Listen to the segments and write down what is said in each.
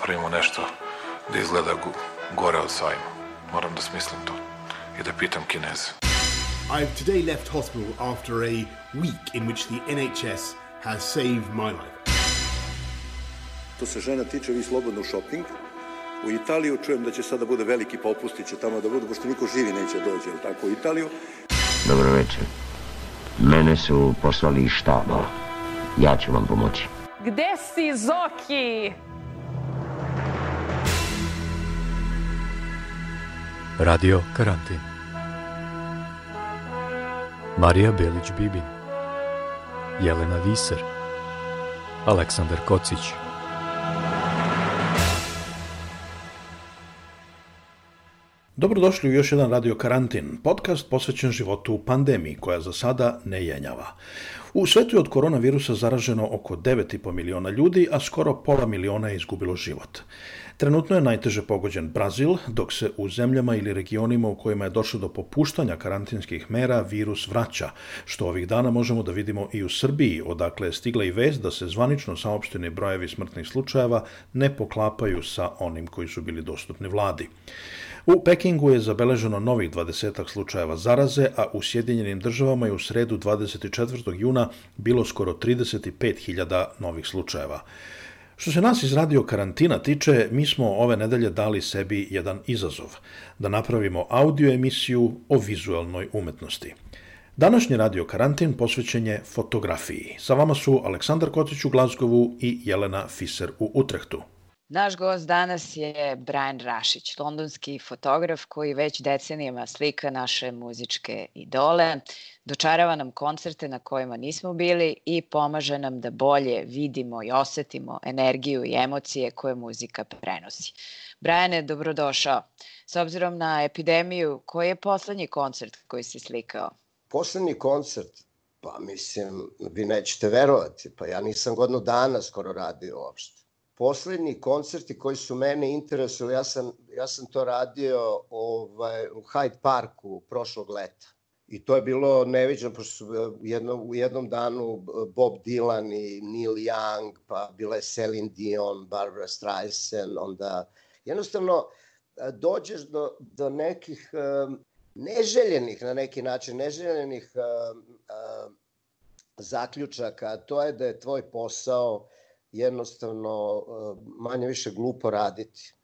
napravimo nešto da izgleda gore od sajma. Moram da smislim to i da pitam Kineze. I've today left hospital after a week in which the NHS has saved my life. To se žena tiče, vi slobodno shopping. U Italiju čujem da će sada bude veliki popusti, će tamo da budu, pošto niko živi neće dođe, ali tako, u Italiju. Dobro večer. Mene su poslali iz štaba. Ja ću vam pomoći. Gde si, Zoki? Radio Karantin Marija Belić-Bibin Jelena Viser Aleksandar Kocić Dobrodošli u još jedan Radio Karantin, podcast posvećen životu u pandemiji, koja za sada ne jenjava. U svetu je od koronavirusa zaraženo oko 9,5 miliona ljudi, a skoro pola miliona je izgubilo život. Trenutno je najteže pogođen Brazil, dok se u zemljama ili regionima u kojima je došlo do popuštanja karantinskih mera virus vraća, što ovih dana možemo da vidimo i u Srbiji, odakle je stigla i vest da se zvanično saopšteni brojevi smrtnih slučajeva ne poklapaju sa onim koji su bili dostupni vladi. U Pekingu je zabeleženo novih 20 slučajeva zaraze, a u Sjedinjenim državama je u sredu 24. juna bilo skoro 35.000 novih slučajeva. Što se nas iz radio karantina tiče, mi smo ove nedelje dali sebi jedan izazov, da napravimo audio emisiju o vizualnoj umetnosti. Današnji radio karantin posvećen je fotografiji. Sa vama su Aleksandar Kotić u Glazgovu i Jelena Fiser u Utrehtu. Naš gost danas je Brian Rašić, londonski fotograf koji već decenijama slika naše muzičke idole, dočarava nam koncerte na kojima nismo bili i pomaže nam da bolje vidimo i osetimo energiju i emocije koje muzika prenosi. Brajane, dobrodošao. S obzirom na epidemiju, koji je poslednji koncert koji si slikao? Poslednji koncert? Pa mislim, vi nećete verovati, pa ja nisam godinu dana skoro radio uopšte. Poslednji koncerti koji su mene interesovali, ja sam, ja sam to radio ovaj, u Hyde Parku prošlog leta. I to je bilo neviđeno, pošto su e, u jednom, danu e, Bob Dylan i Neil Young, pa bila je Celine Dion, Barbara Streisand, onda jednostavno e, dođeš do, do nekih neželjenih na neki način, neželjenih zaključaka, to je da je tvoj posao jednostavno manje više glupo raditi.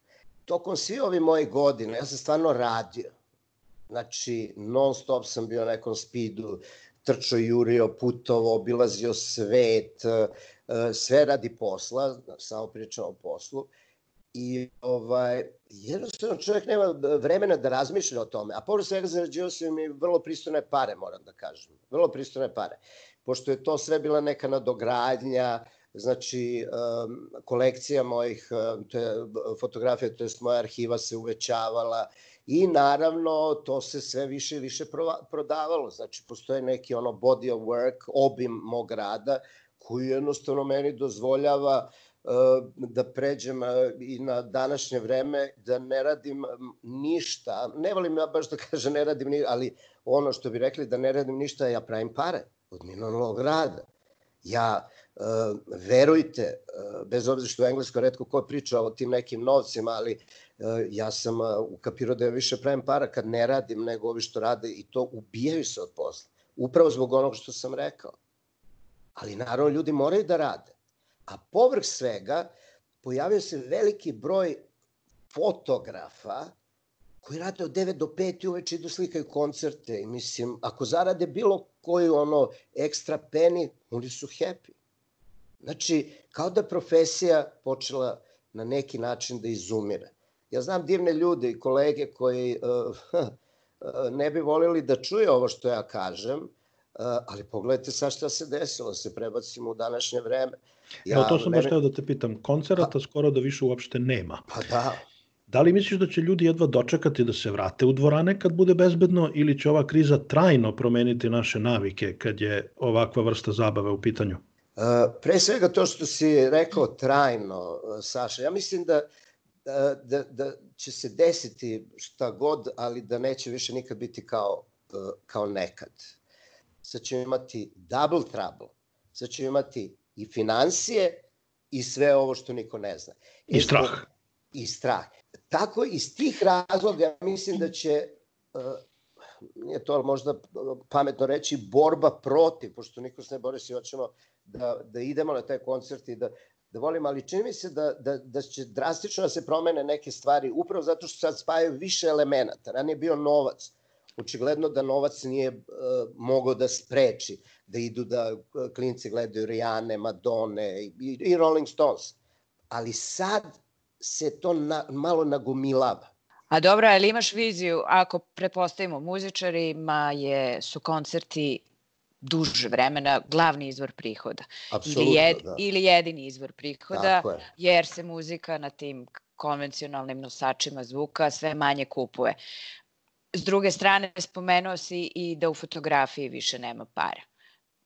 Tokom svi ovi moji godine, ja sam stvarno radio Znači, non stop sam bio na nekom speedu, trčao, jurio, putovo, obilazio svet, e, sve radi posla, samo pričam o poslu. I ovaj, jednostavno čovjek nema vremena da razmišlja o tome. A povrlo svega zarađivao sam mi vrlo pristojne pare, moram da kažem. Vrlo pristojne pare. Pošto je to sve bila neka nadogradnja, znači kolekcija mojih to je, fotografija, to je moja arhiva se uvećavala I naravno, to se sve više i više prodavalo. Znači, postoje neki ono body of work, obim mog rada, koji jednostavno meni dozvoljava da pređem uh, i na današnje vreme, da ne radim ništa. Ne volim ja baš da kažem ne radim ništa, ali ono što bi rekli da ne radim ništa, ja pravim pare od minulog rada. Ja, uh, verujte, uh, bez obzira što u Engleskoj redko ko priča o tim nekim novcima, ali E, ja sam ukapirao da ja više pravim para kad ne radim nego ovi što rade i to ubijaju se od posla. Upravo zbog onog što sam rekao. Ali naravno ljudi moraju da rade. A povrh svega pojavio se veliki broj fotografa koji rade od 9 do 5 i uveče idu slikaju koncerte i mislim, ako zarade bilo koju ono ekstra peni, oni su happy. Znači, kao da profesija počela na neki način da izumire. Ja znam divne ljude i kolege koji uh, ne bi volili da čuje ovo što ja kažem, uh, ali pogledajte sa šta se desilo, se prebacimo u današnje vreme. Ja, Evo, to sam mene... baš teo da te pitam, koncerata pa, skoro da više uopšte nema. Pa da. Da li misliš da će ljudi jedva dočekati da se vrate u dvorane kad bude bezbedno ili će ova kriza trajno promeniti naše navike kad je ovakva vrsta zabave u pitanju? Uh, pre svega to što si rekao trajno, Saša, ja mislim da da, da, da će se desiti šta god, ali da neće više nikad biti kao, uh, kao nekad. Sad ćemo imati double trouble. Sad ćemo imati i financije i sve ovo što niko ne zna. I strah. I strah. Tako iz tih razloga mislim da će uh, nije to možda pametno reći borba protiv, pošto niko se ne bori se hoćemo da, da idemo na taj koncert i da, da volim, ali čini mi se da, da, da će drastično da se promene neke stvari, upravo zato što sad spajaju više elemenata. Ranije je bio novac. Očigledno da novac nije uh, mogao da spreči da idu da uh, klinci gledaju Rijane, Madone i, i Rolling Stones. Ali sad se to na, malo nagomilava. A dobro, ali imaš viziju, ako prepostavimo muzičarima, je, su koncerti duže vremena glavni izvor prihoda. Apsolutno, ili, jed, da. ili jedini izvor prihoda, je. jer se muzika na tim konvencionalnim nosačima zvuka sve manje kupuje. S druge strane, spomenuo si i da u fotografiji više nema para.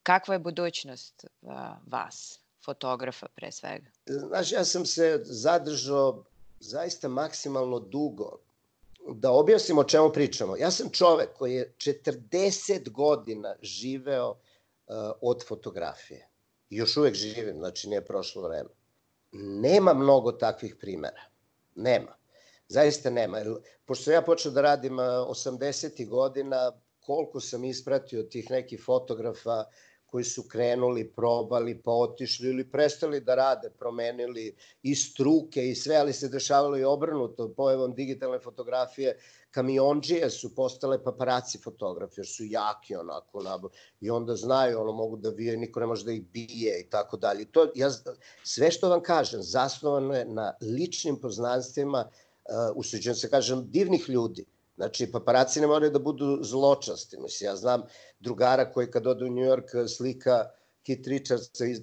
Kakva je budućnost uh, vas, fotografa pre svega? Znaš, ja sam se zadržao zaista maksimalno dugo da objasnim o čemu pričamo. Ja sam čovek koji je 40 godina živeo uh, od fotografije. Još uvek živim, znači nije prošlo vreme. Nema mnogo takvih primera. Nema. Zaista nema. Jer, pošto ja počeo da radim uh, 80. godina, koliko sam ispratio tih nekih fotografa koji su krenuli, probali, pa otišli ili prestali da rade, promenili i struke i sve, ali se dešavalo i obrnuto. Pojevom digitalne fotografije kamionđije su postale paparaci fotografi, jer su jaki onako, nabo, i onda znaju, ono, mogu da vije, niko ne može da ih bije i tako dalje. To, ja, sve što vam kažem, zasnovano je na ličnim poznanstvima, uh, usuđujem se kažem, divnih ljudi, Znači, paparaci ne moraju da budu zločasti. Mislim, ja znam drugara koji kad ode u New York slika Kit Richardsa iz,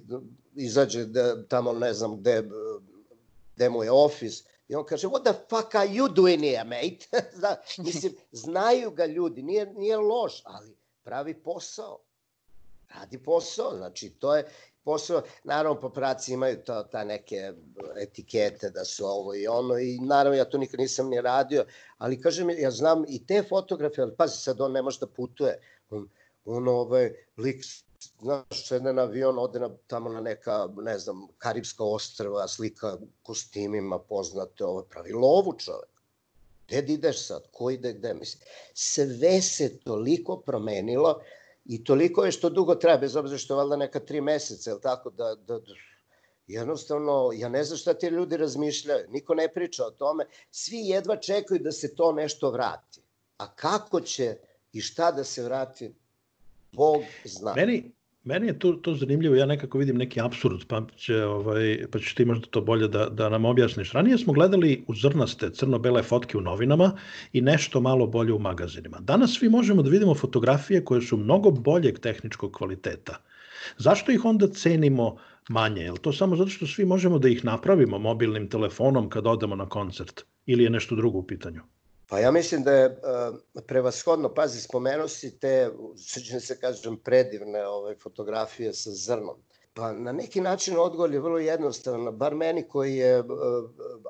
izađe da, tamo ne znam gde, gde mu je ofis i on kaže, what the fuck are you doing here, mate? da, mislim, znaju ga ljudi, nije, nije loš, ali pravi posao. Radi posao, znači to je, posao, naravno paparaci imaju to, ta neke etikete da su ovo i ono i naravno ja to nikad nisam ni radio, ali kažem, ja znam i te fotografe, ali pazi sad on ne može da putuje, on, on ovaj lik znaš, sedne na avion, ode na, tamo na neka, ne znam, Karibska ostrva, slika kostimima poznate, ovo pravi lovu čovek. Gde da ideš sad? Ko ide gde? Mislim, sve se toliko promenilo I toliko je što dugo traje, bez obzira što je valjda neka tri meseca, ili tako, da, da, da jednostavno, ja ne znam šta ti ljudi razmišljaju, niko ne priča o tome, svi jedva čekaju da se to nešto vrati. A kako će i šta da se vrati, Bog zna. Meni, Meni je to, to zanimljivo, ja nekako vidim neki absurd, pa, će, ovaj, pa ćeš ti možda to bolje da, da nam objasniš. Ranije smo gledali u zrnaste crno-bele fotke u novinama i nešto malo bolje u magazinima. Danas svi možemo da vidimo fotografije koje su mnogo boljeg tehničkog kvaliteta. Zašto ih onda cenimo manje? Je to samo zato što svi možemo da ih napravimo mobilnim telefonom kad odemo na koncert? Ili je nešto drugo u pitanju? Pa ja mislim da je uh, prevashodno, pazi, spomenuo si te, sveđene se kažem, predivne ove, fotografije sa zrnom. Pa na neki način odgovor je vrlo jednostavan, bar meni koji je uh,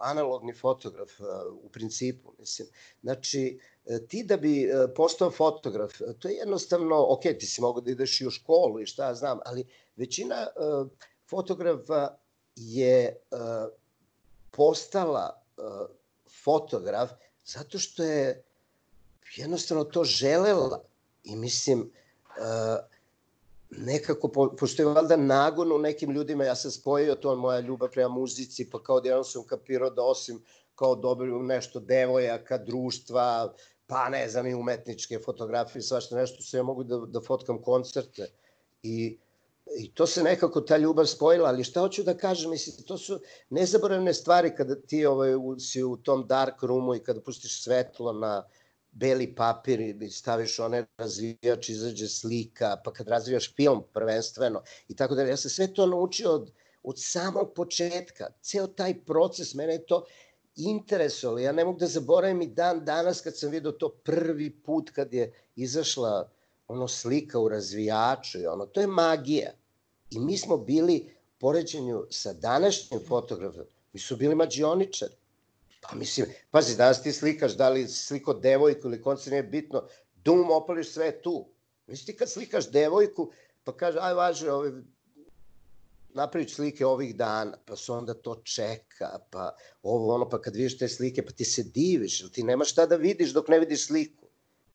analogni fotograf uh, u principu, mislim. Znači, ti da bi postao fotograf, to je jednostavno, ok, ti si mogu da ideš i u školu i šta ja znam, ali većina fotografa je postala fotograf Zato što je jednostavno to želela i mislim uh, nekako, po, pošto je valjda nagon u nekim ljudima, ja sam spojio to moja ljubav prema muzici, pa kao da sam kapirao da osim kao dobro nešto devojaka, društva, pa ne znam i umetničke fotografije, svašta nešto, sve mogu da, da fotkam koncerte. I I to se nekako ta ljubav spojila, ali šta hoću da kažem, mislim, to su nezaboravne stvari kada ti ovaj, u, si u tom dark roomu i kada pustiš svetlo na beli papir i staviš one razvijač, izađe slika, pa kad razvijaš film prvenstveno i tako da Ja sam sve to naučio od, od samog početka. Ceo taj proces, mene je to interesovalo. Ja ne mogu da zaboravim i dan danas kad sam vidio to prvi put kad je izašla ono slika u razvijaču i ono, to je magija. I mi smo bili, poređenju sa današnjim fotografom, mi su bili mađioničari. Pa mislim, pazi, danas ti slikaš, da li sliko devojku ili konce, nije bitno, dum opališ sve tu. Mislim ti kad slikaš devojku, pa kaže, aj važe, ovaj, napraviš slike ovih dana, pa se onda to čeka, pa ovo ono, pa kad vidiš te slike, pa ti se diviš, ti nema šta da vidiš dok ne vidiš sliku.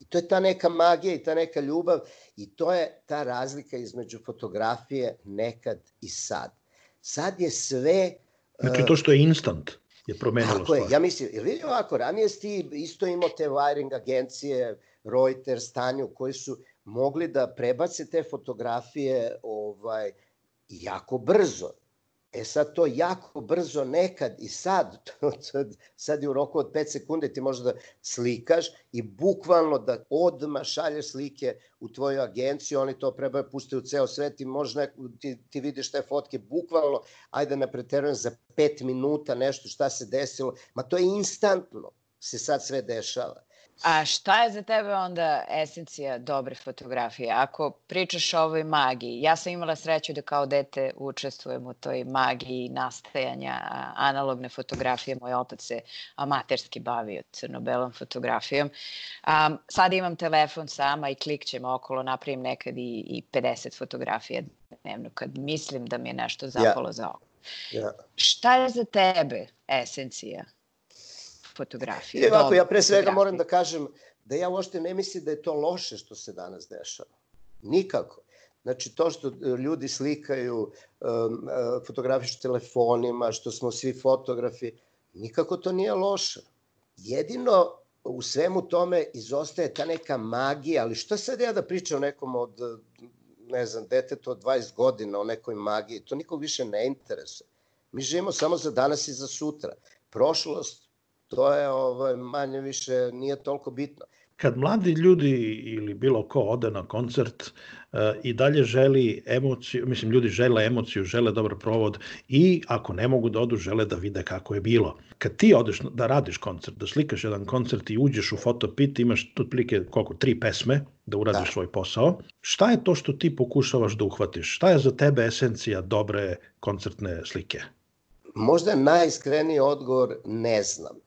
I to je ta neka magija i ta neka ljubav i to je ta razlika između fotografije nekad i sad. Sad je sve... Znači to što je instant je promenilo Tako je, ja mislim, jer vidi ovako, ranije si isto imao te wiring agencije, Reuters, Tanju, koji su mogli da prebace te fotografije ovaj, jako brzo. E sad to jako brzo nekad i sad, sad je u roku od 5 sekunde ti možeš da slikaš i bukvalno da odma šalješ slike u tvoju agenciju, oni to prebaju puste u ceo svet i neko, ti, ti vidiš te fotke bukvalno, ajde ne preterujem, za 5 minuta nešto šta se desilo, ma to je instantno se sad sve dešava. A šta je za tebe onda esencija dobre fotografije? Ako pričaš o ovoj magiji, ja sam imala sreću da kao dete učestvujem u toj magiji nastajanja analogne fotografije. Moj otac se amaterski bavio crno-belom fotografijom. Um, sad imam telefon sama i klikćem okolo, napravim nekad i, i 50 fotografija dnevno kad mislim da mi je nešto zapalo yeah. za oko. Yeah. Šta je za tebe esencija fotografije. I ovako, ja pre svega moram da kažem da ja uopšte ne mislim da je to loše što se danas dešava. Nikako. Znači, to što e, ljudi slikaju, um, fotografišu telefonima, što smo svi fotografi, nikako to nije loše. Jedino u svemu tome izostaje ta neka magija, ali što sad ja da pričam nekom od, ne znam, detetu od 20 godina o nekoj magiji, to nikog više ne interesuje. Mi živimo samo za danas i za sutra. Prošlost to je ovaj, manje više nije toliko bitno. Kad mladi ljudi ili bilo ko ode na koncert uh, i dalje želi emociju, mislim ljudi žele emociju, žele dobar provod i ako ne mogu da odu, žele da vide kako je bilo. Kad ti odeš da radiš koncert, da slikaš jedan koncert i uđeš u fotopit, imaš otprilike koliko, tri pesme da uradiš da. svoj posao. Šta je to što ti pokušavaš da uhvatiš? Šta je za tebe esencija dobre koncertne slike? Možda najiskreniji odgovor ne znam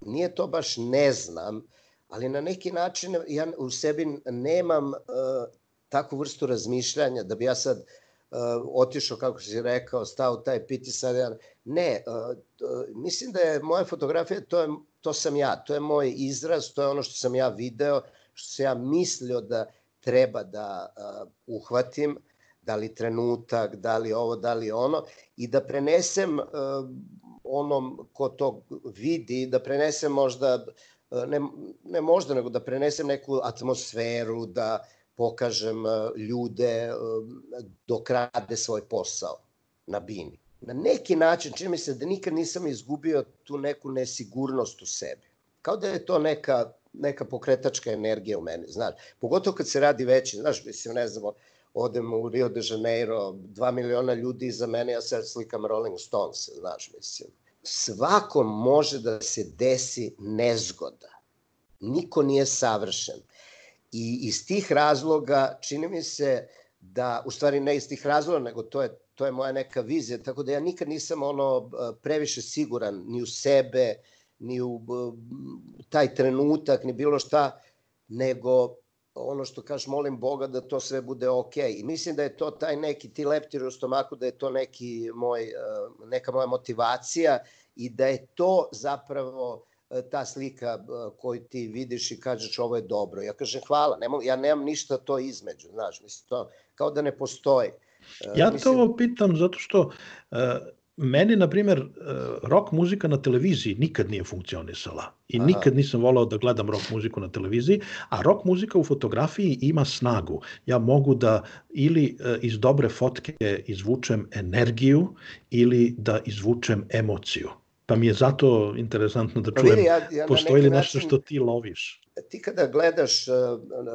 nije to baš ne znam, ali na neki način ja u sebi nemam uh, takvu vrstu razmišljanja da bi ja sad uh, otišao, kako si rekao, stao taj piti sad ja... Ne, uh, uh, mislim da je moja fotografija, to, je, to sam ja, to je moj izraz, to je ono što sam ja video, što sam ja mislio da treba da uh, uhvatim, da li trenutak, da li ovo, da li ono, i da prenesem uh, onom ko to vidi, da prenesem možda, ne, ne možda, nego da prenesem neku atmosferu, da pokažem e, ljude e, dok rade svoj posao na bini. Na neki način, čini mi se da nikad nisam izgubio tu neku nesigurnost u sebi. Kao da je to neka, neka pokretačka energija u meni, znaš. Pogotovo kad se radi veći, znaš, mislim, ne znamo, odem u Rio de Janeiro, dva miliona ljudi iza mene, ja sad slikam Rolling Stones, znaš, mislim. Svakom može da se desi nezgoda. Niko nije savršen. I iz tih razloga čini mi se da, u stvari ne iz tih razloga, nego to je, to je moja neka vizija, tako da ja nikad nisam ono previše siguran ni u sebe, ni u taj trenutak, ni bilo šta, nego ono što kažeš, molim Boga da to sve bude ok. I mislim da je to taj neki, ti leptiri u stomaku, da je to neki moj, e, neka moja motivacija i da je to zapravo e, ta slika e, koju ti vidiš i kažeš ovo je dobro. Ja kažem hvala, nemam, ja nemam ništa to između, znaš, mislim to kao da ne postoji. Ja mislim... to pitam zato što uh, meni, na primjer, e, rock muzika na televiziji nikad nije funkcionisala. I Aha. nikad nisam volao da gledam rock muziku na televiziji, a rock muzika u fotografiji ima snagu. Ja mogu da ili e, iz dobre fotke izvučem energiju ili da izvučem emociju. Pa mi je zato interesantno da pa čujem, ja, ja postoji li nešto što ti loviš? Ti kada gledaš uh,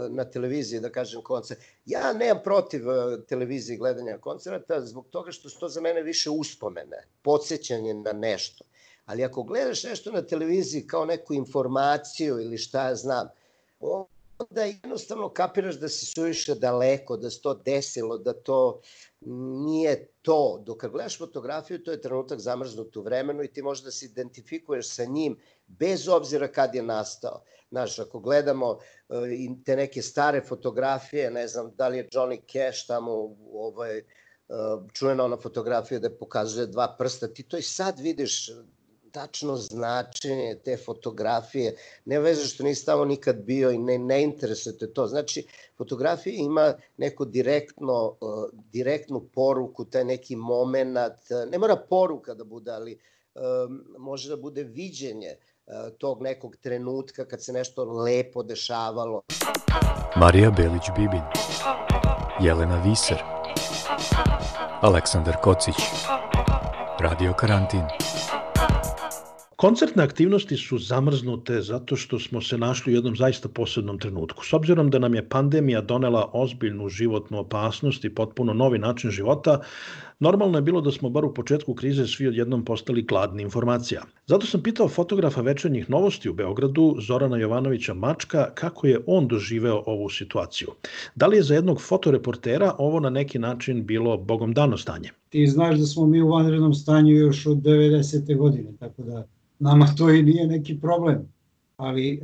na televiziji, da kažem, koncert, ja nemam protiv uh, televiziji gledanja koncerta, zbog toga što su to za mene više uspomene, podsjećanje na nešto. Ali ako gledaš nešto na televiziji kao neku informaciju ili šta ja znam, onda jednostavno kapiraš da si suviše daleko, da se to desilo, da to nije to. Dok kad gledaš fotografiju, to je trenutak zamrznut u vremenu i ti možeš da se identifikuješ sa njim bez obzira kad je nastao. Znaš, ako gledamo uh, te neke stare fotografije, ne znam da li je Johnny Cash tamo ovaj, čujena ona fotografija da pokazuje dva prsta, ti to i sad vidiš tačno značenje te fotografije, ne veze što nisi tamo nikad bio i ne, ne interesuje te to. Znači, fotografija ima neko direktno, uh, direktnu poruku, taj neki moment, ne mora poruka da bude, ali um, može da bude viđenje uh, tog nekog trenutka kad se nešto lepo dešavalo. Marija Belić-Bibin, Jelena Viser, Aleksandar Kocić, Radio Karantin. Koncertne aktivnosti su zamrznute zato što smo se našli u jednom zaista posebnom trenutku. S obzirom da nam je pandemija donela ozbiljnu životnu opasnost i potpuno novi način života, normalno je bilo da smo bar u početku krize svi odjednom postali gladni informacija. Zato sam pitao fotografa večernjih novosti u Beogradu, Zorana Jovanovića Mačka, kako je on doživeo ovu situaciju. Da li je za jednog fotoreportera ovo na neki način bilo bogom dano stanje? Ti znaš da smo mi u vanrednom stanju još od 90. godine, tako da nama to i nije neki problem. Ali e,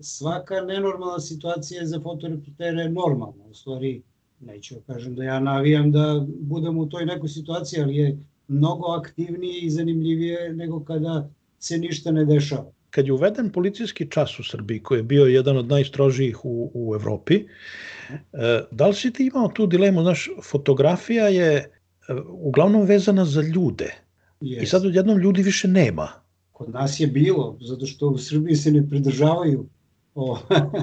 svaka nenormalna situacija za fotoreportere je normalna. U stvari, neću da kažem da ja navijam da budem u toj nekoj situaciji, ali je mnogo aktivnije i zanimljivije nego kada se ništa ne dešava. Kad je uveden policijski čas u Srbiji, koji je bio jedan od najstrožijih u, u Evropi, e, da li si ti imao tu dilemu? Znaš, fotografija je e, uglavnom vezana za ljude. Yes. I sad odjednom ljudi više nema. Kod nas je bilo, zato što u Srbiji se ne pridržavaju. O,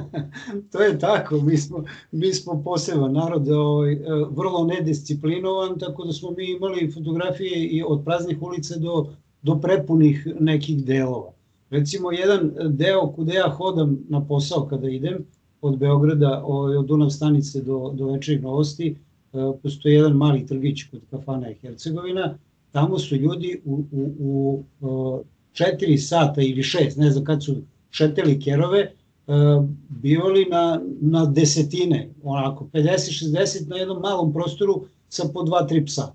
to je tako, mi smo, mi smo poseban narod, ovaj, vrlo nedisciplinovan, tako da smo mi imali fotografije i od praznih ulica do, do prepunih nekih delova. Recimo, jedan deo kude ja hodam na posao kada idem, od Beograda, ovaj, od Dunav stanice do, do večerih novosti, e, postoji jedan mali trgić kod kafana Hercegovina, tamo su ljudi u, u, u, 4 sata ili 6, ne znam kad su šeteli kerove, e, bivali na, na desetine, onako 50-60 na jednom malom prostoru sa po 2-3 psa,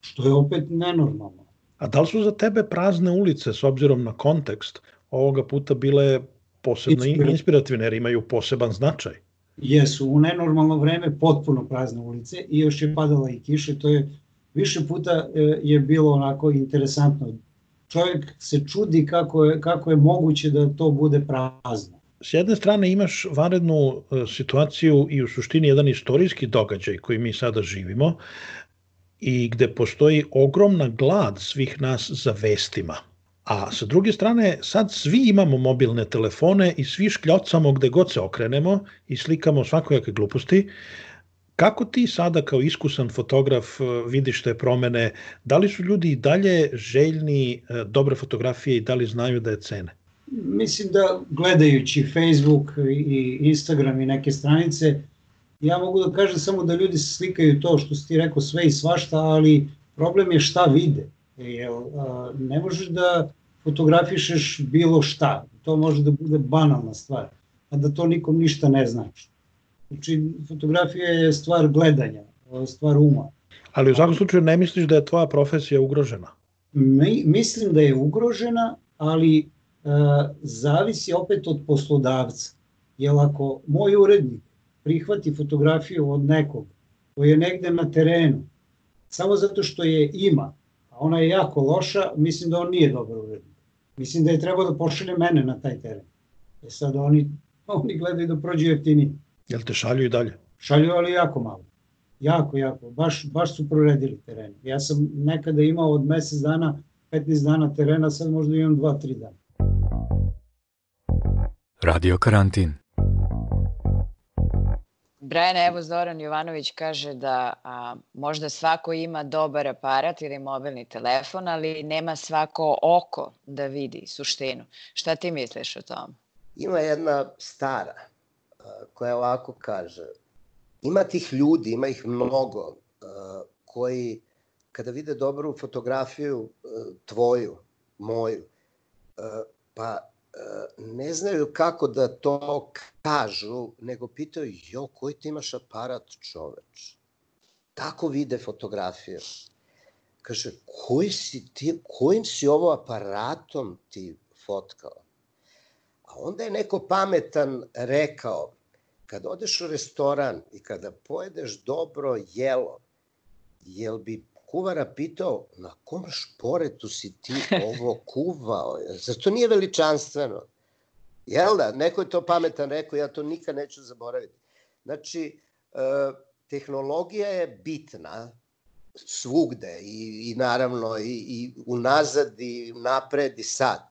što je opet nenormalno. A da li su za tebe prazne ulice, s obzirom na kontekst, ovoga puta bile posebno inspirativne, jer imaju poseban značaj? Jesu, u nenormalno vreme potpuno prazne ulice i još je padala i kiše, to je više puta e, je bilo onako interesantno čovjek se čudi kako je, kako je moguće da to bude prazno. S jedne strane imaš vanrednu e, situaciju i u suštini jedan istorijski događaj koji mi sada živimo i gde postoji ogromna glad svih nas za vestima. A sa druge strane, sad svi imamo mobilne telefone i svi škljocamo gde god se okrenemo i slikamo svakojake gluposti, Kako ti sada kao iskusan fotograf e, vidiš te promene? Da li su ljudi dalje željni e, dobre fotografije i da li znaju da je cene? Mislim da gledajući Facebook i Instagram i neke stranice, ja mogu da kažem samo da ljudi slikaju to što si ti rekao sve i svašta, ali problem je šta vide. Jel, ne možeš da fotografišeš bilo šta. To može da bude banalna stvar, a da to nikom ništa ne znači. Znači, fotografija je stvar gledanja, stvar uma. Ali u svakom slučaju ne misliš da je tvoja profesija ugrožena? Mi, mislim da je ugrožena, ali e, zavisi opet od poslodavca. Jer ako moj urednik prihvati fotografiju od nekog koji je negde na terenu, samo zato što je ima, a ona je jako loša, mislim da on nije dobar urednik. Mislim da je trebao da pošalje mene na taj teren. E sad oni, oni gledaju da prođu jeftinije. Jel te šalju i dalje? Šalju, ali jako malo. Jako, jako. Baš, baš su proredili teren. Ja sam nekada imao od mesec dana, 15 dana terena, sad možda imam 2-3 dana. Radio karantin. Brian, evo Zoran Jovanović kaže da a, možda svako ima dobar aparat ili mobilni telefon, ali nema svako oko da vidi suštinu. Šta ti misliš o tom? Ima jedna stara koja ovako kaže ima tih ljudi, ima ih mnogo koji kada vide dobru fotografiju tvoju, moju, pa ne znaju kako da to kažu, nego pitaju, jo, koji ti imaš aparat čoveč? Tako vide fotografije. Kaže, koji si ti, kojim si ovo aparatom ti fotkao? A onda je neko pametan rekao, kad odeš u restoran i kada pojedeš dobro jelo, jel bi kuvara pitao na kom šporetu si ti ovo kuvao? Zar to nije veličanstveno? Jel da? Neko je to pametan rekao, ja to nikad neću zaboraviti. Znači, e, tehnologija je bitna svugde i, i naravno i, i unazad i napred i sad,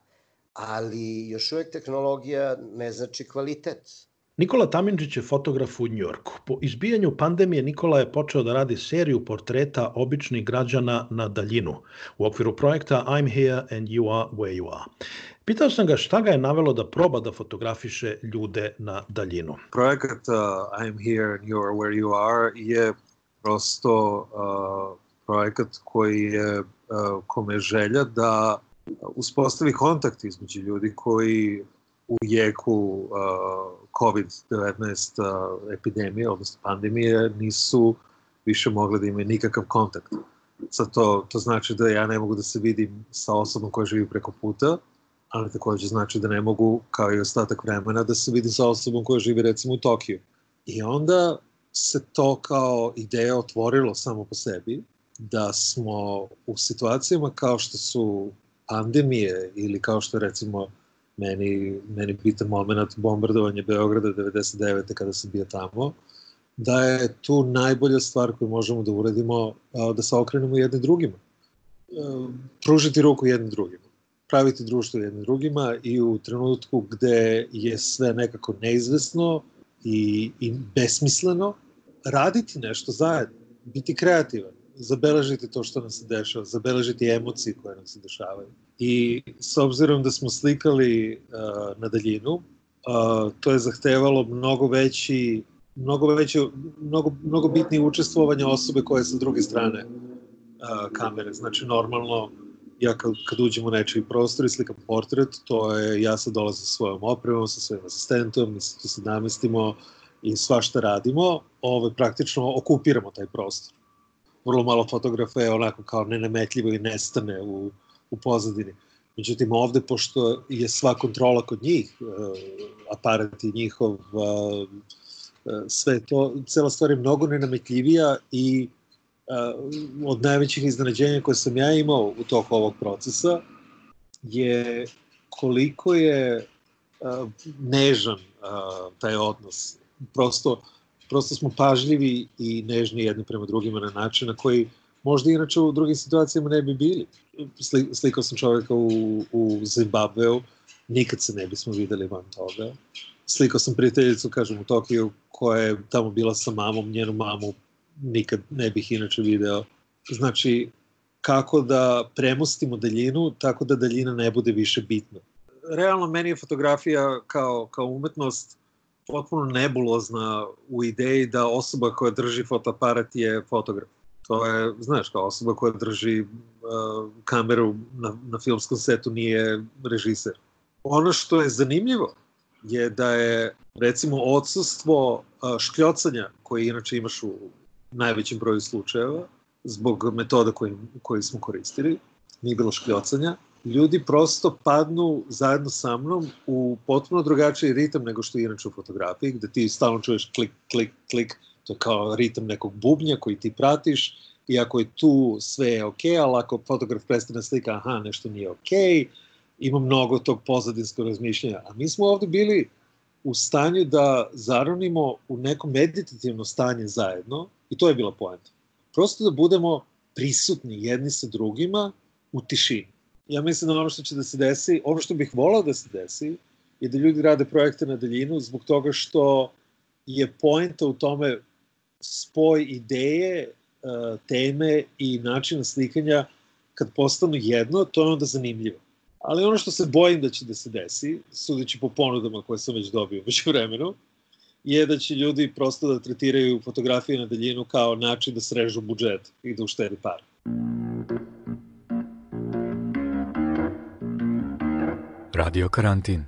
ali još uvek tehnologija ne znači kvalitet. Nikola Tamindžić je fotograf u Njorku. Po izbijanju pandemije Nikola je počeo da radi seriju portreta običnih građana na daljinu u okviru projekta I'm here and you are where you are. Pitao sam ga šta ga je navelo da proba da fotografiše ljude na daljinu. Projekat uh, I'm here and you are where you are je prosto uh, projekat koji je uh, kome želja da uspostavi kontakt između ljudi koji u jeku uh, COVID-19 uh, epidemije, odnosno pandemije, nisu više mogli da imaju nikakav kontakt. Sad to, to znači da ja ne mogu da se vidim sa osobom koja živi preko puta, ali takođe znači da ne mogu, kao i ostatak vremena, da se vidim sa osobom koja živi recimo u Tokiju. I onda se to kao ideja otvorilo samo po sebi, da smo u situacijama kao što su pandemije ili kao što recimo meni, meni bitan moment bombardovanje Beograda 99. kada sam bio tamo, da je tu najbolja stvar koju možemo da uradimo da se okrenemo jednim drugima. E, pružiti ruku jednim drugima. Praviti društvo jednim drugima i u trenutku gde je sve nekako neizvesno i, i besmisleno, raditi nešto zajedno, biti kreativan, zabeležiti to što nam se dešava, zabeležiti emocije koje nam se dešavaju i s obzirom da smo slikali uh, na daljinu, uh, to je zahtevalo mnogo veći mnogo veće, mnogo, mnogo bitnije učestvovanje osobe koja je sa druge strane uh, kamere. Znači, normalno, ja kad, kad uđem u nečiji prostor i slikam portret, to je, ja sad dolazim sa svojom opremom, sa svojim asistentom, mi se tu se namestimo i svašta radimo, ove, ovaj, praktično okupiramo taj prostor. Vrlo malo fotografa je onako kao nenametljivo i nestane u, u pozadini. Međutim, ovde, pošto je sva kontrola kod njih, e, aparat i njihov, e, sve to, cela stvar je mnogo nenametljivija i e, od najvećih iznenađenja koje sam ja imao u toku ovog procesa je koliko je nežan taj odnos. Prosto, prosto smo pažljivi i nežni jedni prema drugima na način na koji možda inače u drugim situacijama ne bi bili slikao sam čoveka u, u Zimbabveu, nikad se ne bismo videli van toga. Slikao sam prijateljicu, kažem, u Tokiju, koja je tamo bila sa mamom, njenu mamu nikad ne bih inače video. Znači, kako da premostimo daljinu, tako da daljina ne bude više bitna. Realno, meni je fotografija kao, kao umetnost potpuno nebulozna u ideji da osoba koja drži fotoaparat je fotograf. To je, znaš, kao osoba koja drži uh, kameru na, na filmskom setu nije režiser. Ono što je zanimljivo je da je, recimo, odsustvo uh, škljocanja koje inače imaš u najvećem broju slučajeva, zbog metoda koji, koji smo koristili, nije bilo škljocanja, ljudi prosto padnu zajedno sa mnom u potpuno drugačiji ritam nego što je inače u fotografiji, gde ti stalno čuješ klik, klik, klik, to je kao ritam nekog bubnja koji ti pratiš i ako je tu sve je ok, ali ako fotograf prestane slika, aha, nešto nije ok, ima mnogo tog pozadinskog razmišljanja. A mi smo ovde bili u stanju da zaronimo u neko meditativno stanje zajedno i to je bila poenta. Prosto da budemo prisutni jedni sa drugima u tišini. Ja mislim da ono što će da se desi, ono što bih volao da se desi, je da ljudi rade projekte na daljinu zbog toga što je poenta u tome spoj ideje, e, teme i načina slikanja kad postanu jedno, to je onda zanimljivo. Ali ono što se bojim da će da se desi, sudeći po ponudama koje sam već dobio već vremenu, je da će ljudi prosto da tretiraju fotografije na daljinu kao način da srežu budžet i da uštedi par. Radio karantin.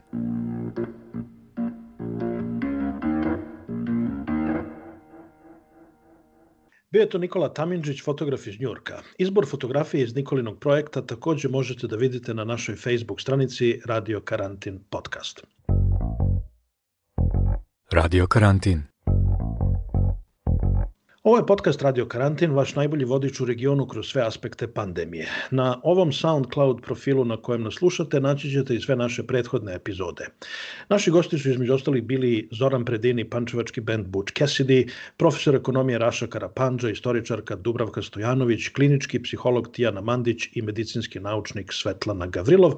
Bio je to Nikola Tamindžić, fotograf iz Njurka. Izbor fotografije iz Nikolinog projekta takođe možete da vidite na našoj Facebook stranici Radio Karantin Podcast. Radio Karantin. Ovo je podcast Radio Karantin, vaš najbolji vodič u regionu kroz sve aspekte pandemije. Na ovom SoundCloud profilu na kojem nas slušate naći ćete i sve naše prethodne epizode. Naši gosti su između ostalih bili Zoran Predini, pančevački band Butch Cassidy, profesor ekonomije Raša Karapanđa, istoričarka Dubravka Stojanović, klinički psiholog Tijana Mandić i medicinski naučnik Svetlana Gavrilov,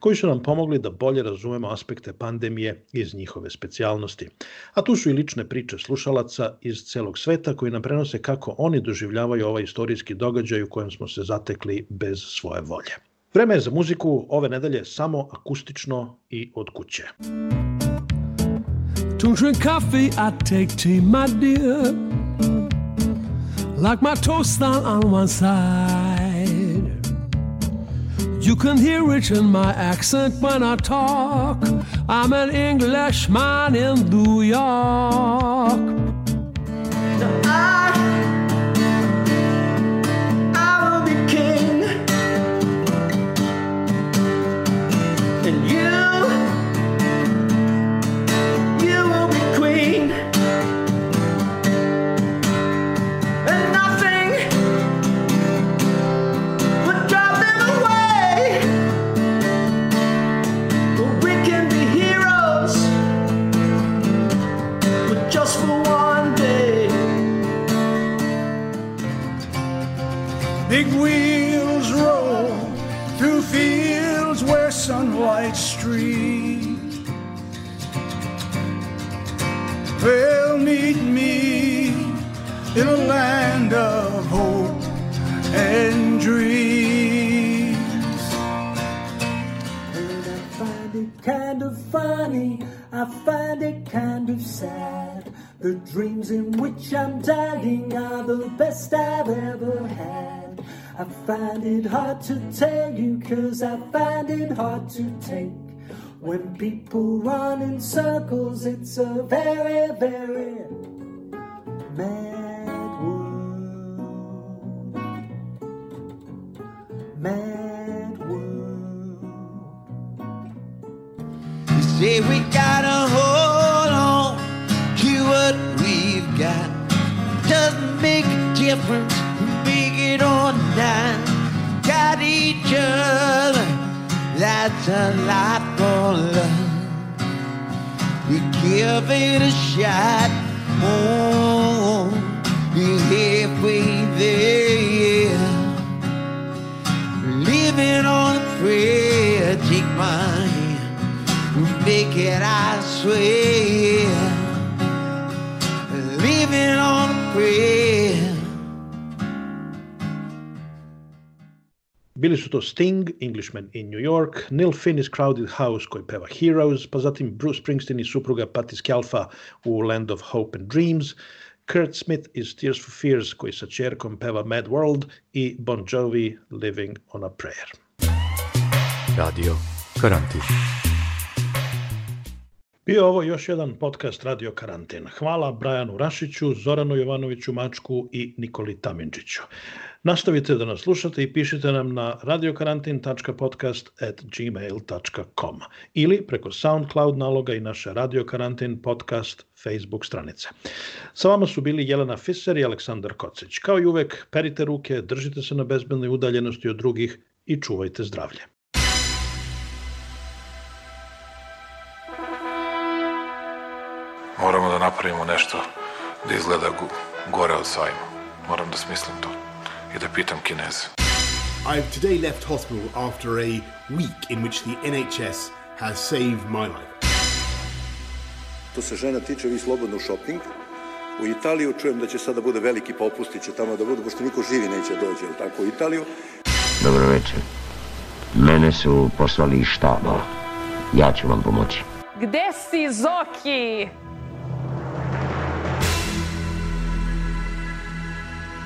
koji su nam pomogli da bolje razumemo aspekte pandemije iz njihove specijalnosti. A tu su i lične priče slušalaca iz celog sveta koji nam prenose kako oni doživljavaju ovaj istorijski događaj u kojem smo se zatekli bez svoje volje. Vreme je za muziku ove nedelje samo akustično i od kuće. Don't drink coffee, I take tea, my dear. Like my toast on, on one side. You can hear it in my accent when I talk. I'm an Englishman in New York. So I dreams in which I'm dying are the best I've ever had. I find it hard to tell you, cause I find it hard to take. When people run in circles, it's a very, very mad world. Mad world. You say we gotta make a it on down. Got each other, that's a lot for love. We give it a shot, oh, we're halfway there. Living on a prayer, take my hand, make it, I swear. Living on a prayer. Bili su to Sting, Englishman in New York, Neil Finnis Crowded House koji peva Heroes, pa zatim Bruce Springsteen i supruga Patti Scialfa u Land of Hope and Dreams, Kurt Smith iz Tears for Fears koji sa čerkom peva Mad World i Bon Jovi Living on a Prayer. Radio Karantin. Bio ovo još jedan podcast Radio Karantin. Hvala Brajanu Rašiću, Zoranu Jovanoviću Mačku i Nikoli Tamindžiću. Nastavite da nas slušate i pišite nam na radiokarantin.podcast@gmail.com ili preko SoundCloud naloga i naše Radio Karantin podcast Facebook stranice. Sa vama su bili Jelena Fisser i Aleksandar Kocić. Kao i uvek, perite ruke, držite se na bezbednoj udaljenosti od drugih i čuvajte zdravlje. Moramo da napravimo nešto da izgleda gore od sajma. Moram da smislim to. I da pitam Kineze. I've today left hospital after a week in which the NHS has saved my life. To se žena tiče, vi slobodno shopping. U Italiju čujem da će sada bude veliki popustiće tamo da budu, pošto niko živi neće dođe, ali tako, u Italiju. Dobro večer. Mene su poslali iz štaba. Ja ću vam pomoći. Gde si, Zoki?